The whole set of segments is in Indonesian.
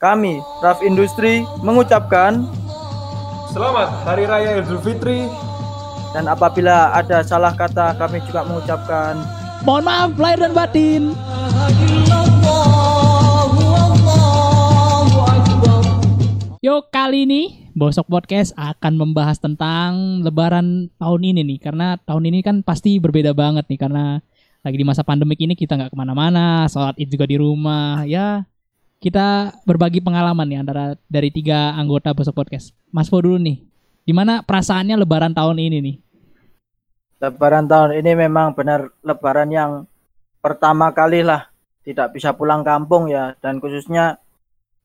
Kami, Raf Industri, mengucapkan Selamat Hari Raya Idul Fitri. dan apabila ada salah kata kami juga mengucapkan Mohon maaf lahir dan batin. Yuk kali ini Bosok Podcast akan membahas tentang Lebaran tahun ini nih karena tahun ini kan pasti berbeda banget nih karena lagi di masa pandemik ini kita nggak ke mana-mana, sholat id juga di rumah ya kita berbagi pengalaman nih antara dari tiga anggota Bosok Podcast. Mas Po dulu nih, gimana perasaannya Lebaran tahun ini nih? Lebaran tahun ini memang benar Lebaran yang pertama kali lah tidak bisa pulang kampung ya dan khususnya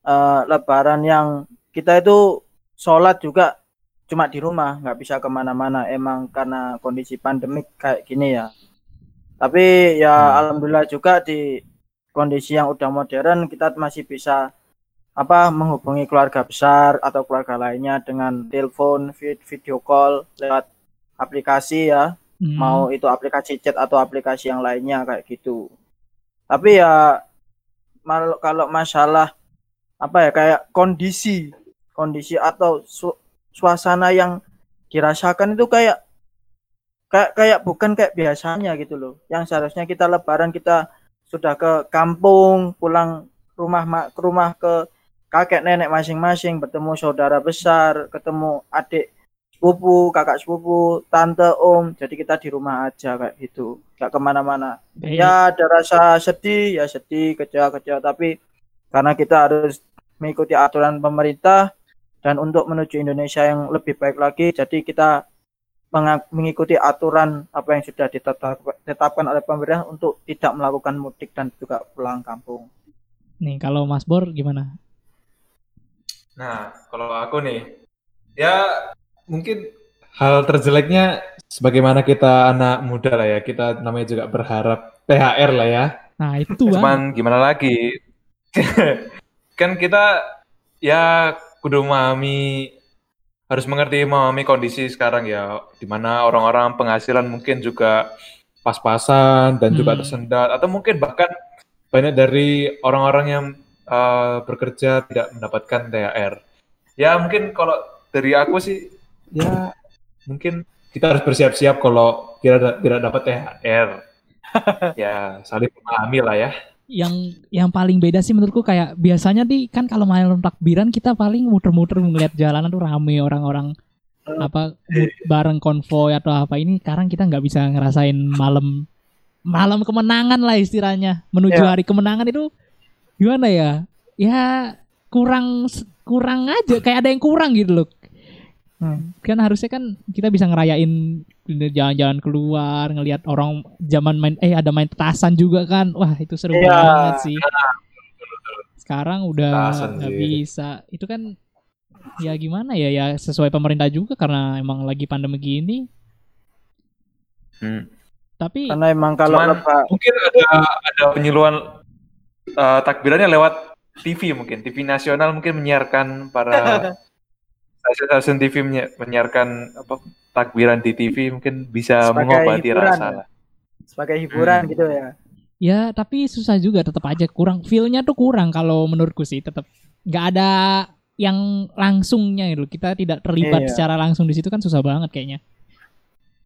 eh, Lebaran yang kita itu sholat juga cuma di rumah nggak bisa ke mana-mana emang karena kondisi pandemik kayak gini ya tapi ya Hmm. alhamdulillah juga di kondisi yang udah modern kita masih bisa apa menghubungi keluarga besar atau keluarga lainnya dengan telepon vid- video call lewat aplikasi ya Hmm. mau itu aplikasi chat atau aplikasi yang lainnya kayak gitu. Tapi ya kalau masalah apa ya kayak kondisi kondisi atau su- suasana yang dirasakan itu kayak kayak kayak bukan kayak biasanya gitu loh. Yang seharusnya kita lebaran kita sudah ke kampung, pulang rumah ma- ke rumah ke kakek nenek masing-masing, bertemu saudara besar, ketemu adik sepupu, kakak sepupu, tante, om. Jadi kita di rumah aja kayak gitu, nggak ke mana-mana. Ya ada rasa sedih, ya sedih, kecewa-kecewa. Tapi karena kita harus mengikuti aturan pemerintah dan untuk menuju Indonesia yang lebih baik lagi, jadi kita mengikuti aturan apa yang sudah ditetap- ditetapkan oleh pemerintah untuk tidak melakukan mudik dan juga pulang kampung. Nih kalau Mas Bor gimana? Nah, kalau aku nih, ya mungkin hal terjeleknya sebagaimana kita anak muda lah ya, kita namanya juga berharap THR lah ya. Nah itu kan. Cuman gimana lagi? kan kita ya kudu memahami harus mengerti memahami kondisi sekarang ya, di mana orang-orang penghasilan mungkin juga pas-pasan dan juga Hmm. tersendat atau mungkin bahkan banyak dari orang-orang yang uh, bekerja tidak mendapatkan THR. Ya mungkin kalau dari aku sih ya mungkin kita harus bersiap-siap kalau da- tidak dapat THR. ya saling memahami lah ya. Yang yang paling beda sih menurutku kayak biasanya di kan kalau malam takbiran kita paling muter-muter ngeliat jalanan tuh rame orang-orang apa bareng konvoy atau apa. Ini sekarang kita nggak bisa ngerasain malam malam kemenangan lah istilahnya. Menuju Ya. hari kemenangan itu gimana ya? Ya kurang kurang aja kayak ada yang kurang gitu loh Hmm. kan harusnya kan kita bisa ngerayain jalan-jalan keluar ngelihat orang zaman main eh ada main petasan juga kan. Wah itu seru Iya. banget sih. Sekarang udah nggak bisa. Itu kan ya gimana ya ya sesuai pemerintah juga karena emang lagi pandemi gini. Tapi Karena emang kalau Cuman- leba- Mungkin ada ada penyuluhan uh, takbirannya lewat TV mungkin, TV nasional mungkin menyiarkan para stasiun-stasiun TV menyi- menyiarkan apa takbiran di TV mungkin bisa Sebagai mengobati hiburan rasa ya. lah. sebagai hiburan Hmm. gitu ya. ya tapi susah juga tetap aja kurang feelnya tuh kurang kalau menurutku sih tetap nggak ada yang langsungnya gitu kita tidak terlibat Iya. secara langsung di situ kan susah banget kayaknya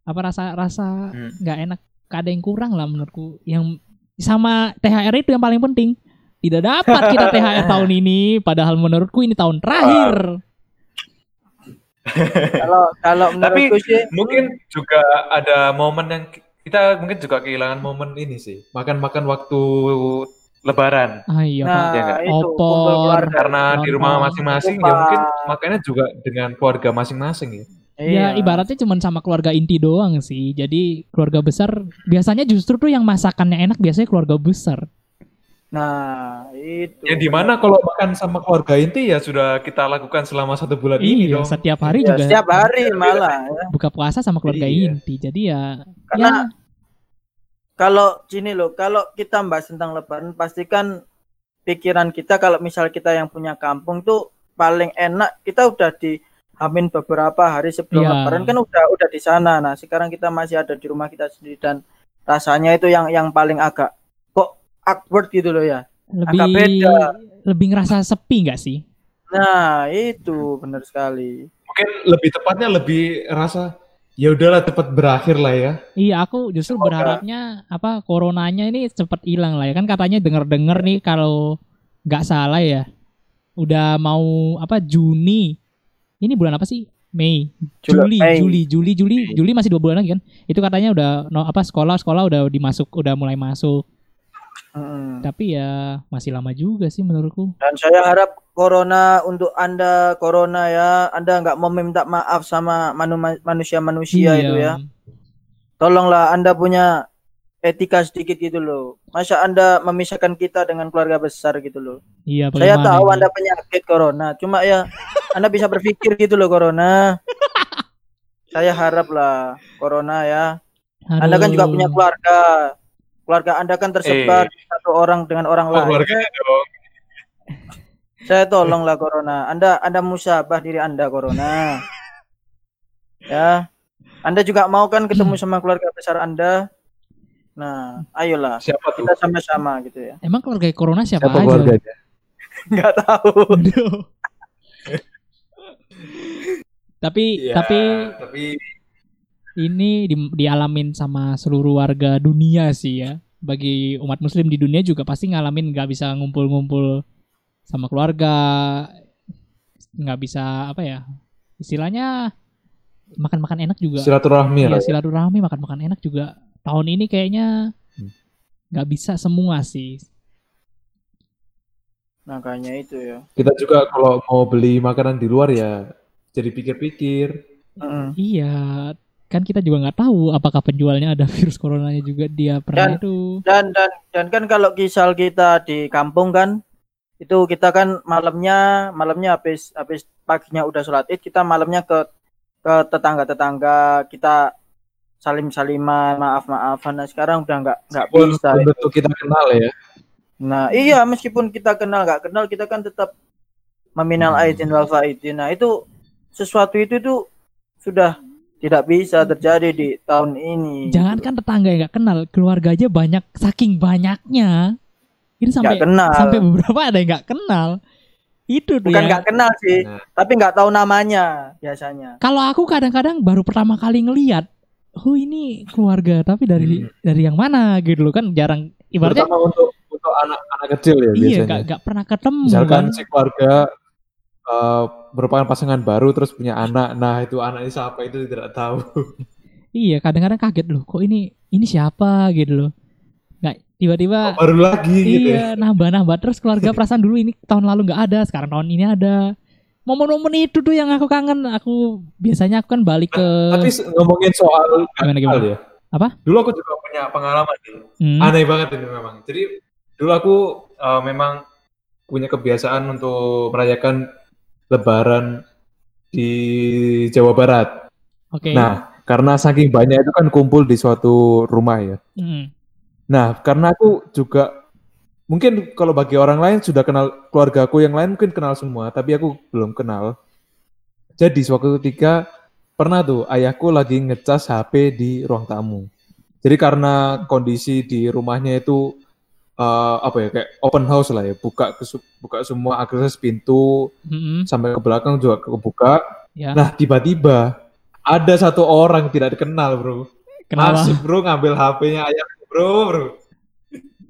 apa rasa rasa Hmm. nggak enak ada yang kurang lah menurutku yang sama THR itu yang paling penting tidak dapat kita THR tahun ini padahal menurutku ini tahun terakhir Kalau kalau Tapi sih mungkin juga ada momen yang ki- kita mungkin juga kehilangan momen ini sih, makan-makan waktu lebaran. ah iya nah Pak. Nggak? itu Opor. Karena di rumah masing-masing ya mungkin makannya juga dengan keluarga masing-masing ya. Ya Iya. ibaratnya cuma sama keluarga inti doang sih. Jadi keluarga besar biasanya justru tuh yang masakannya enak biasanya keluarga besar. Nah, itu. Ya di mana kalau makan sama keluarga inti ya sudah kita lakukan selama satu bulan ini Iya, dong. setiap hari Ya, juga setiap hari malah ya. buka puasa sama keluarga Iya. inti. Jadi ya Karena ya kalau gini loh, kalau kita bahas tentang lebaran pastikan pikiran kita kalau misal kita yang punya kampung tuh paling enak kita udah di Hamin beberapa hari sebelum Iya. lebaran kan udah udah di sana. Nah, sekarang kita masih ada di rumah kita sendiri dan rasanya itu yang yang paling agak awkward gitu loh ya. lebih beda. lebih ngerasa sepi nggak sih? Nah, itu benar sekali. Mungkin lebih tepatnya lebih rasa ya udahlah cepat berakhir lah ya. Iya, aku justru Semoga. berharapnya apa coronanya ini cepet hilang lah ya kan katanya denger-denger nih kalau nggak salah ya udah mau apa Juni ini bulan apa sih Mei Juli Mei. Juli Juli Juli Juli masih dua bulan lagi kan itu katanya udah no, apa sekolah sekolah udah dimasuk udah mulai masuk Mm. tapi ya masih lama juga sih menurutku Dan saya harap corona untuk anda corona ya, anda nggak mau minta maaf sama manu- manusia-manusia Iya. itu ya. Tolonglah anda punya etika sedikit gitu loh. Masa anda memisahkan kita dengan keluarga besar gitu loh. iya Saya tahu ini? anda penyakit corona, cuma ya anda bisa berpikir gitu loh corona. Saya harap lah corona ya. Anda kan juga Aduh. punya keluarga. Keluarga anda kan tersebar satu orang dengan orang Oh, lain. keluarganya dong. Saya tolonglah corona. Anda Anda musabah diri Anda corona. Ya. Anda juga mau kan ketemu sama keluarga besar Anda? Nah, ayolah Siapa tuh? kita sama-sama gitu ya. emang keluarga corona siapa, Siapa aja keluarganya? Nggak tahu. Aduh. tapi Iya, tapi tapi ini di- dialamin sama seluruh warga dunia sih ya. Bagi umat muslim di dunia juga pasti ngalamin nggak bisa ngumpul-ngumpul sama keluarga, nggak bisa apa ya, istilahnya makan-makan enak juga. silaturahmi Iya lah. silaturahmi makan-makan enak juga. Tahun ini kayaknya Hmm. nggak bisa semua sih. Makanya itu ya. Kita juga kalau mau beli makanan di luar ya jadi pikir-pikir. Mm. Iya, kan kita juga nggak tahu apakah penjualnya ada virus coronanya juga dia pernah Dan- itu. Dan dan dan kan kalau kisal kita di kampung kan itu kita kan malamnya malamnya habis habis paginya udah sholat id kita malamnya ke ke tetangga-tetangga kita salim saliman maaf maafan nah sekarang udah nggak nggak Pun bisa tentu kita kenal ya. Nah, iya meskipun kita kenal nggak kenal kita kan tetap meminal Hmm. aidin wal faidin. Nah, itu sesuatu itu tuh sudah tidak bisa terjadi di tahun ini. Jangankan tetangga yang nggak kenal, keluarga aja banyak saking banyaknya. Ini sampai kenal. sampai beberapa ada yang nggak kenal. Itu tuh Bukan ya. nggak kenal sih, Nah. tapi nggak tahu namanya biasanya. Kalau aku kadang-kadang baru pertama kali ngeliat, oh ini keluarga, tapi dari Hmm. dari yang mana gitu loh kan jarang ibaratnya Terutama untuk untuk anak-anak kecil ya iya biasanya. nggak nggak pernah ketemu Misalkan kan. si keluarga eh, merupakan pasangan baru terus punya anak. Nah, itu anaknya siapa itu tidak tahu. Iya kadang-kadang kaget loh, kok ini ini siapa gitu loh. Nggak tiba-tiba Baru lagi gitu ya. Iya, nambah-nambah terus keluarga perasaan dulu ini tahun lalu nggak ada, sekarang tahun ini ada. Momen-momen itu tuh yang aku kangen. Aku biasanya aku kan balik ke Tapi se- ngomongin soal Gimana, gimana? ya. Apa? Dulu aku juga punya pengalaman nih. Hmm, Aneh banget ini memang. Jadi dulu aku eh, memang punya kebiasaan untuk merayakan Lebaran di Jawa Barat. Oke. Nah, karena saking banyak itu kan kumpul di suatu rumah ya. Hmm, Nah, karena aku juga mungkin kalau bagi orang lain sudah kenal keluarga aku yang lain mungkin kenal semua, tapi aku belum kenal. Jadi suatu ketika pernah tuh ayahku lagi ngecas HP di ruang tamu. Jadi karena kondisi di rumahnya itu eh, apa ya kayak open house lah ya, buka buka semua akses pintu hmm, sampai ke belakang juga kebuka. ya. Nah, tiba-tiba ada satu orang tidak dikenal, Bro. Kenapa? Masuk, Bro, ngambil HP-nya ayahku, Bro, Bro.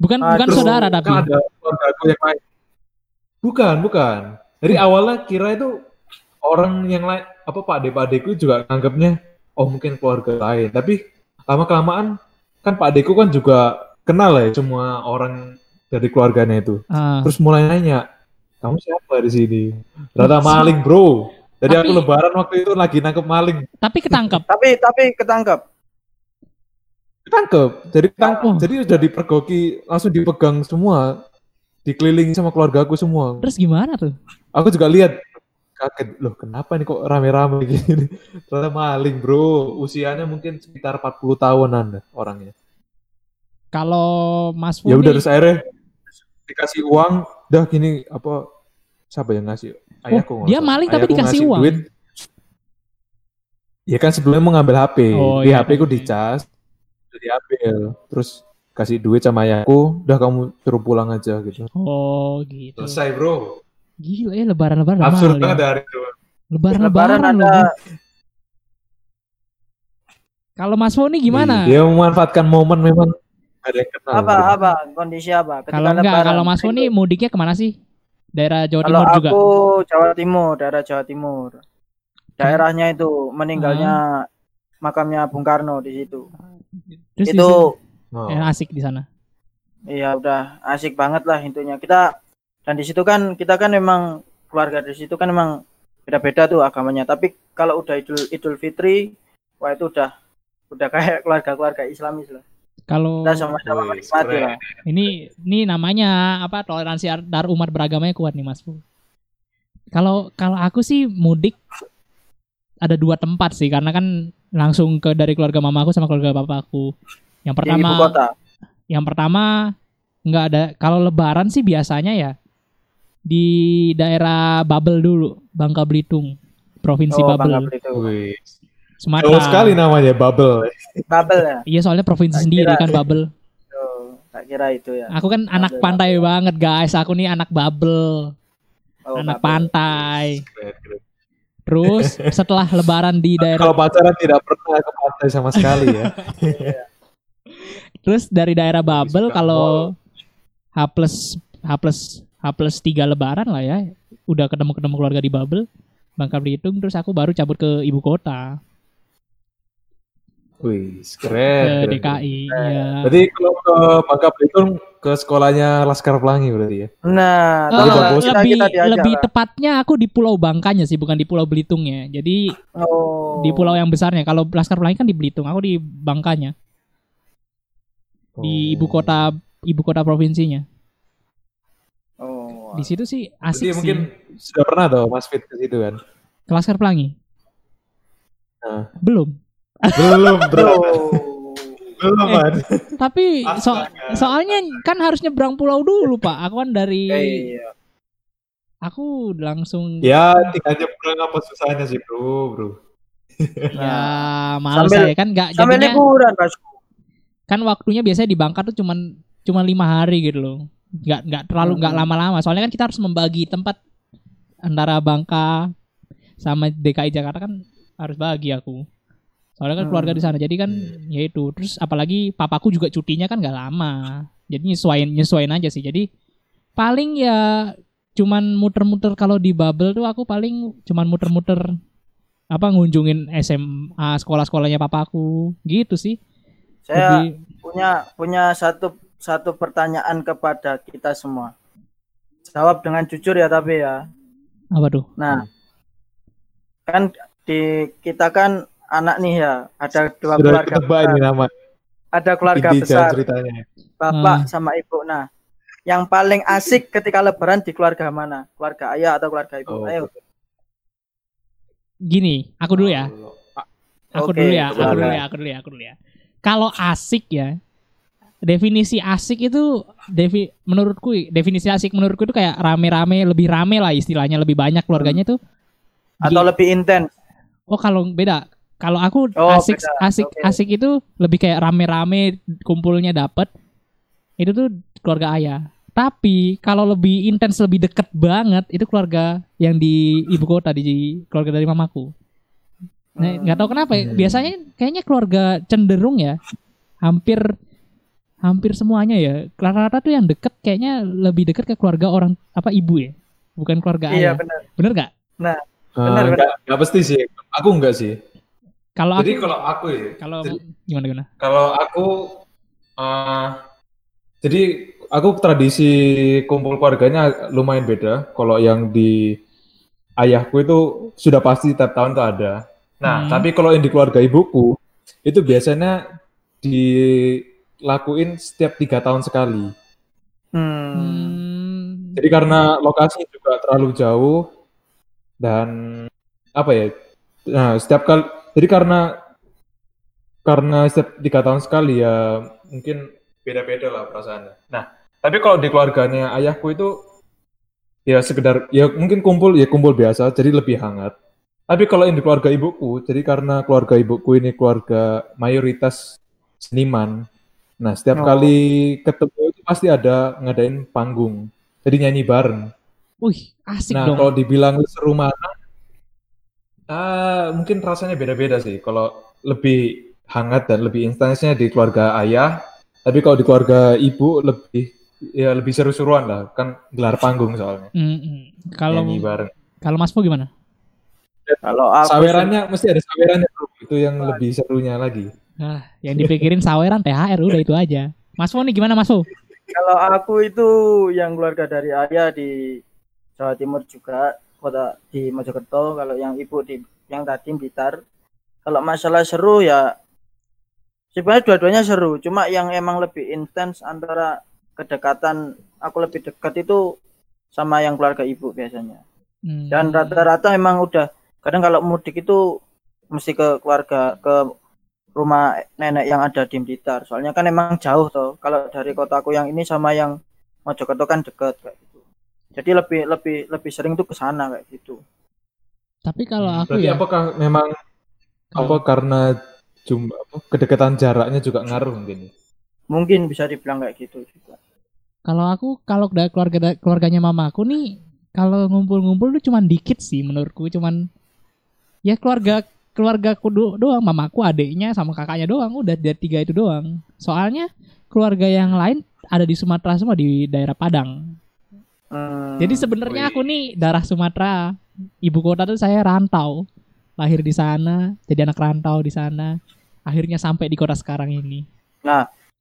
Bukan bukan Aduh, saudara Kan tapi. ada keluarga aku yang lain. Bukan, bukan. Dari awalnya kira itu orang yang lain, apa Pak Ade Pak Adeku juga nganggapnya, oh mungkin keluarga lain. Tapi lama kelamaan kan Pak Adeku kan juga kenal ya semua orang dari keluarganya itu. Ah, Terus mulai nanya, kamu siapa di sini? Ternyata maling bro. Jadi aku Tapi- lebaran waktu itu lagi nangkep maling. tapi ketangkep. Tapi tapi ketangkep. Ketangkep. Jadi ketangkep. Oh. Jadi udah dipergoki, langsung dipegang semua. Dikelilingi sama keluarga aku semua. Terus gimana tuh? Aku juga lihat kaget loh kenapa nih kok rame-rame gini ternyata maling bro usianya mungkin sekitar 40 tahunan orangnya Kalau Mas ya Fu udah terus akhirnya dikasih uang dah gini apa siapa yang ngasih ayahku nggak dia maling tapi dikasih ngasih uang? duit. ya kan sebelumnya mau ngambil HP Oh, di iya, HP ku oke. dicas diambil terus kasih duit sama ayahku, udah kamu suruh pulang aja gitu. Oh gitu. Selesai bro. Gila ya lebaran-lebaran Absurd banget ya. hari itu. Lebaran-lebaran ada Kalau Mas Mo nih gimana? Dia memanfaatkan momen memang ada yang kenal. apa apa kondisi apa? Ketika Kalau enggak, lebaran, kalau Mas nih mudiknya ke mana sih? Daerah Jawa Kalau Timur juga. aku Jawa Timur, daerah Jawa Timur. Daerahnya itu meninggalnya makamnya Bung Karno di situ. Terus di itu situ- Oh. eh, asik di sana. iya udah asik banget lah intinya. Kita dan di situ kan kita kan memang keluarga di situ kan memang beda-beda tuh agamanya. Tapi kalau udah Idul Idul Fitri, wah itu udah udah kayak keluarga-keluarga Islamis lah. Kalau Kita sama-sama menikmati lah. ini ini namanya apa toleransi dar umat beragamanya kuat nih Mas Fu. Kalau kalau aku sih mudik ada dua tempat sih karena kan langsung ke dari keluarga mamaku sama keluarga papaku. Yang Di ibu pertama kota. yang pertama nggak ada kalau lebaran sih biasanya ya di daerah Babel dulu, Bangka Belitung, Provinsi Oh, Bangka Babel, Belitung. Wih. Sumatera. Jauh sekali namanya Bubble. Babel ya. Iya soalnya provinsi Tak sendiri kira. kan Babel. Oh, tak kira itu ya. Aku kan anak Babel, pantai banget guys. Aku nih anak Babel, Oh, anak Babel. pantai. Terus setelah lebaran di daerah Kalau pacaran tidak pernah ke pantai sama sekali ya. terus dari daerah Babel Suka kalau H plus H plus H plus tiga lebaran lah ya. Udah ketemu ketemu keluarga di Babel, Bangka Belitung. Terus aku baru cabut ke ibu kota, Wih, ke keren. keren, keren. DKI. Iya. Berarti kalau ke Bangka Belitung ke sekolahnya Laskar Pelangi berarti ya? Nah, Eh, bagus. kita, lebih kita lebih lah. tepatnya aku di Pulau Bangkanya sih, bukan di Pulau Belitungnya. Jadi Oh. di pulau yang besarnya. Kalau Laskar Pelangi kan di Belitung, aku di Bangkanya, di ibu Oh. kota ibu kota provinsinya. Oh. Di situ sih Berarti asik sih. mungkin sudah pernah tuh Mas Fit ke situ kan? Ke Laskar Pelangi? Nah. Belum. Belum, bro. Belum, Eh, Man. Tapi so- soalnya kan harus nyebrang pulau dulu, Pak. Aku kan dari Iya. aku langsung Ya, tinggal nyebrang apa susahnya sih, bro, bro. ya males Sambil- saya kan nggak Sampai jadinya liburan, Mas. kan waktunya biasanya di Bangka tuh cuman cuman lima hari gitu loh. Nggak nggak terlalu nggak Hmm. lama-lama. Soalnya kan kita harus membagi tempat antara Bangka sama DKI Jakarta kan harus bagi aku. Soalnya kan Hmm. keluarga di sana. Jadi kan ya itu. Terus apalagi papaku juga cutinya kan nggak lama. Jadi nyesuain nyesuain aja sih. Jadi paling ya cuman muter-muter kalau di Babel tuh aku paling cuman muter-muter apa ngunjungin SMA sekolah-sekolahnya papaku gitu sih. Saya Lebih- punya punya satu satu pertanyaan kepada kita semua. Jawab dengan jujur ya tapi ya. apa tuh? Nah, kan di kita kan anak nih ya, ada dua Sudah keluarga besar. ini nama Ada keluarga besar, ceritanya. bapak Ah. sama ibu. Nah, yang paling asik ketika lebaran di keluarga mana? Keluarga ayah atau keluarga ibu? Oh. Ayo. Gini, aku dulu ya. Aku Oke, dulu ya, aku dulu ya, aku dulu ya, aku dulu ya. Kalau asik ya, definisi asik itu devi, menurutku definisi asik menurutku itu kayak rame-rame, lebih rame lah istilahnya, lebih banyak keluarganya tuh. Atau lebih intens? Oh, kalau beda. Kalau aku Oh, asik beda. asik Oke. asik itu lebih kayak rame-rame kumpulnya dapet. Itu tuh keluarga ayah. Tapi kalau lebih intens, lebih deket banget itu keluarga yang di ibu kota di keluarga dari mamaku. Nah, nggak tahu kenapa ya. Hmm. Biasanya kayaknya keluarga cenderung ya hampir hampir semuanya ya. Rata-rata tuh yang deket kayaknya lebih deket ke keluarga orang apa ibu ya, bukan keluarga Iya ayah. benar. Bener nggak? Benar, Eh, benar. enggak, enggak pasti sih. Aku enggak sih. Kalau Jadi aku kalau aku ya, kalau jadi- gimana gimana? kalau aku eh jadi aku tradisi kumpul keluarganya lumayan beda. Kalau yang di ayahku itu sudah pasti tiap tahun tuh ada. Nah, Hmm. tapi kalau yang di keluarga ibuku itu biasanya dilakuin setiap tiga tahun sekali. Hmm, Jadi karena lokasi juga terlalu jauh dan apa ya? Nah, setiap kali jadi karena karena setiap tiga tahun sekali ya mungkin beda-beda lah perasaannya. Nah, tapi kalau di keluarganya ayahku itu ya sekedar ya mungkin kumpul ya kumpul biasa jadi lebih hangat. Tapi kalau yang di keluarga ibuku, jadi karena keluarga ibuku ini keluarga mayoritas seniman, Nah, setiap Oh. kali ketemu itu pasti ada ngadain panggung. Jadi nyanyi bareng. Wih, asik Nah, dong. kalau dibilang seru mana, ah, mungkin rasanya beda-beda sih. Kalau lebih hangat dan lebih instansnya di keluarga ayah, tapi kalau di keluarga ibu lebih ya lebih seru-seruan lah. Kan gelar panggung soalnya. Mm-mm. Kalau kalau Mas Po gimana? Kalau aku sih- Sawerannya mesti ada sawerannya bro. Itu yang lebih serunya lagi. Ah, yang dipikirin saweran THR udah itu aja. Mas Po nih gimana Mas Po? Kalau aku itu yang keluarga dari ayah di Jawa Timur juga, kota di Mojokerto. Kalau yang ibu di yang tadi Blitar. Kalau masalah seru ya sebenarnya dua-duanya seru. Cuma yang emang lebih intens antara kedekatan aku lebih dekat itu sama yang keluarga ibu biasanya. Hmm. Dan rata-rata emang udah kadang kalau mudik itu mesti ke keluarga ke rumah nenek yang ada di Blitar. Soalnya kan emang jauh toh. Kalau dari kotaku yang ini sama yang Mojokerto kan deket kayak gitu. Jadi lebih lebih lebih sering tuh ke sana kayak gitu. Tapi kalau aku Berarti ya apakah memang apa karena jumlah apa, kedekatan jaraknya juga ngaruh mungkin? ya? Mungkin bisa dibilang kayak gitu juga. kalau aku kalau da- keluarga keluarganya mamaku nih kalau ngumpul-ngumpul tuh cuman dikit sih menurutku cuman ya keluarga keluarga do doang mamaku adiknya sama kakaknya doang udah dari tiga itu doang soalnya keluarga yang lain ada di Sumatera semua di daerah Padang Hmm, jadi sebenarnya aku nih darah Sumatera. Ibu kota tuh saya rantau. Lahir di sana jadi anak rantau di sana. Akhirnya sampai di kota sekarang ini.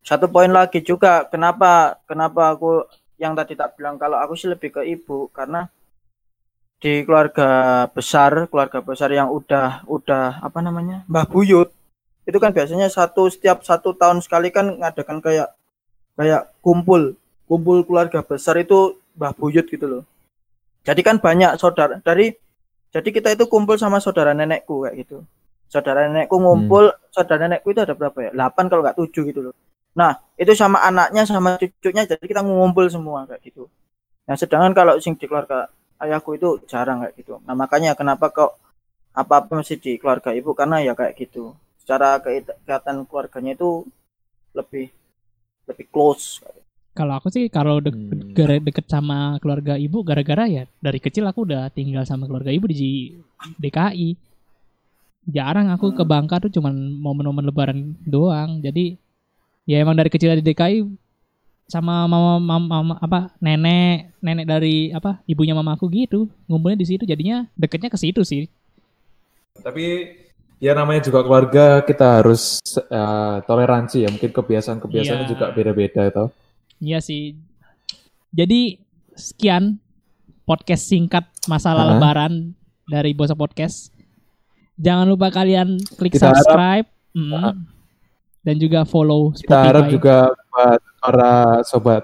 Satu poin lagi juga kenapa kenapa aku yang tadi tak bilang kalau aku sih lebih ke ibu karena di keluarga besar keluarga besar yang udah udah apa namanya Mbah Buyut itu kan biasanya satu setiap satu tahun sekali kan ngadakan kayak kayak kumpul kumpul keluarga besar itu Mbah Buyut gitu loh jadi kan banyak saudara dari jadi kita itu kumpul sama saudara nenekku kayak gitu saudara nenekku ngumpul saudara nenekku itu ada berapa ya 8 kalau nggak 7 gitu loh Nah, itu sama anaknya sama cucunya jadi kita ngumpul semua kayak gitu. Nah, sedangkan kalau sing di keluarga ayahku itu jarang kayak gitu. Nah, makanya kenapa kok apa-apa mesti di keluarga ibu karena ya kayak gitu. Secara keikatan keluarganya itu lebih lebih close. Kalau aku sih kalau de- Hmm. deket sama keluarga ibu gara-gara ya dari kecil aku udah tinggal sama keluarga ibu di DKI. Jarang aku ke Bangka tuh cuman momen-momen lebaran doang. Jadi ya emang dari kecil di DKI sama mama, mama, mama- apa nenek nenek dari apa ibunya mamaku gitu ngumpulnya di situ jadinya deketnya ke situ sih Tapi ya namanya juga keluarga kita harus eh, toleransi ya. Mungkin kebiasaan-kebiasaannya Iya. juga beda-beda itu. Iya sih. Jadi sekian podcast singkat masalah Hah? lebaran dari Bosa Podcast. Jangan lupa kalian klik Kita harap- subscribe mm, dan juga follow Kita harap Spotify juga buat para sobat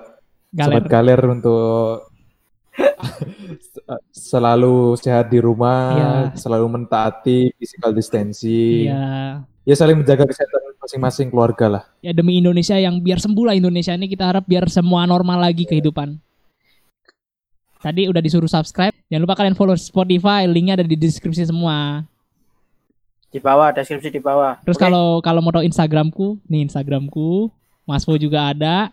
Galer. sobat galer untuk selalu sehat di rumah, Iya. selalu mentaati physical distancing. Iya. Ya saling menjaga kesehatan masing-masing keluarga lah. Ya demi Indonesia yang biar sembuh lah Indonesia ini kita harap biar semua normal lagi kehidupan. Tadi udah disuruh subscribe. Jangan lupa kalian follow Spotify, linknya ada di deskripsi semua. Di bawah deskripsi di bawah. Terus Oke? kalau kalau mau tahu Instagramku, nih Instagramku, Mas Bo juga ada.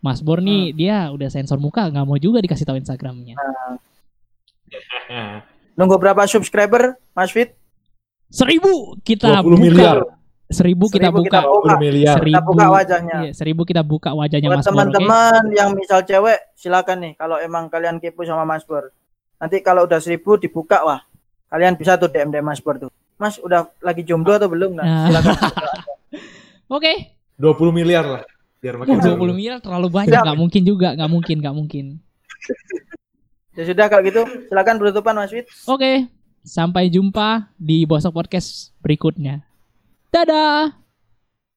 Mas Bor Hmm. nih dia udah sensor muka, nggak mau juga dikasih tahu Instagramnya. nunggu berapa subscriber, Mas Fit? Seribu kita 20 buka. miliar. Seribu kita Seribu buka. kita buka. 20 miliar. Seribu. Kita buka wajahnya. Iya, seribu kita buka wajahnya Buat Mas Bor. oke? teman-teman yang misal cewek silakan nih kalau emang kalian kepo sama Mas Bor. Nanti kalau udah seribu dibuka wah kalian bisa tuh DM DM Mas Bor tuh. Mas udah lagi jomblo atau belum? Nah. Nah, silakan. Oke. 20 miliar lah. Biar makin seru. 20 miliar terlalu banyak, nggak mungkin juga, nggak mungkin, nggak mungkin. ya sudah kalau gitu silakan penutupan Mas Fit. Oke, sampai jumpa di Bosok Podcast berikutnya. Dadah.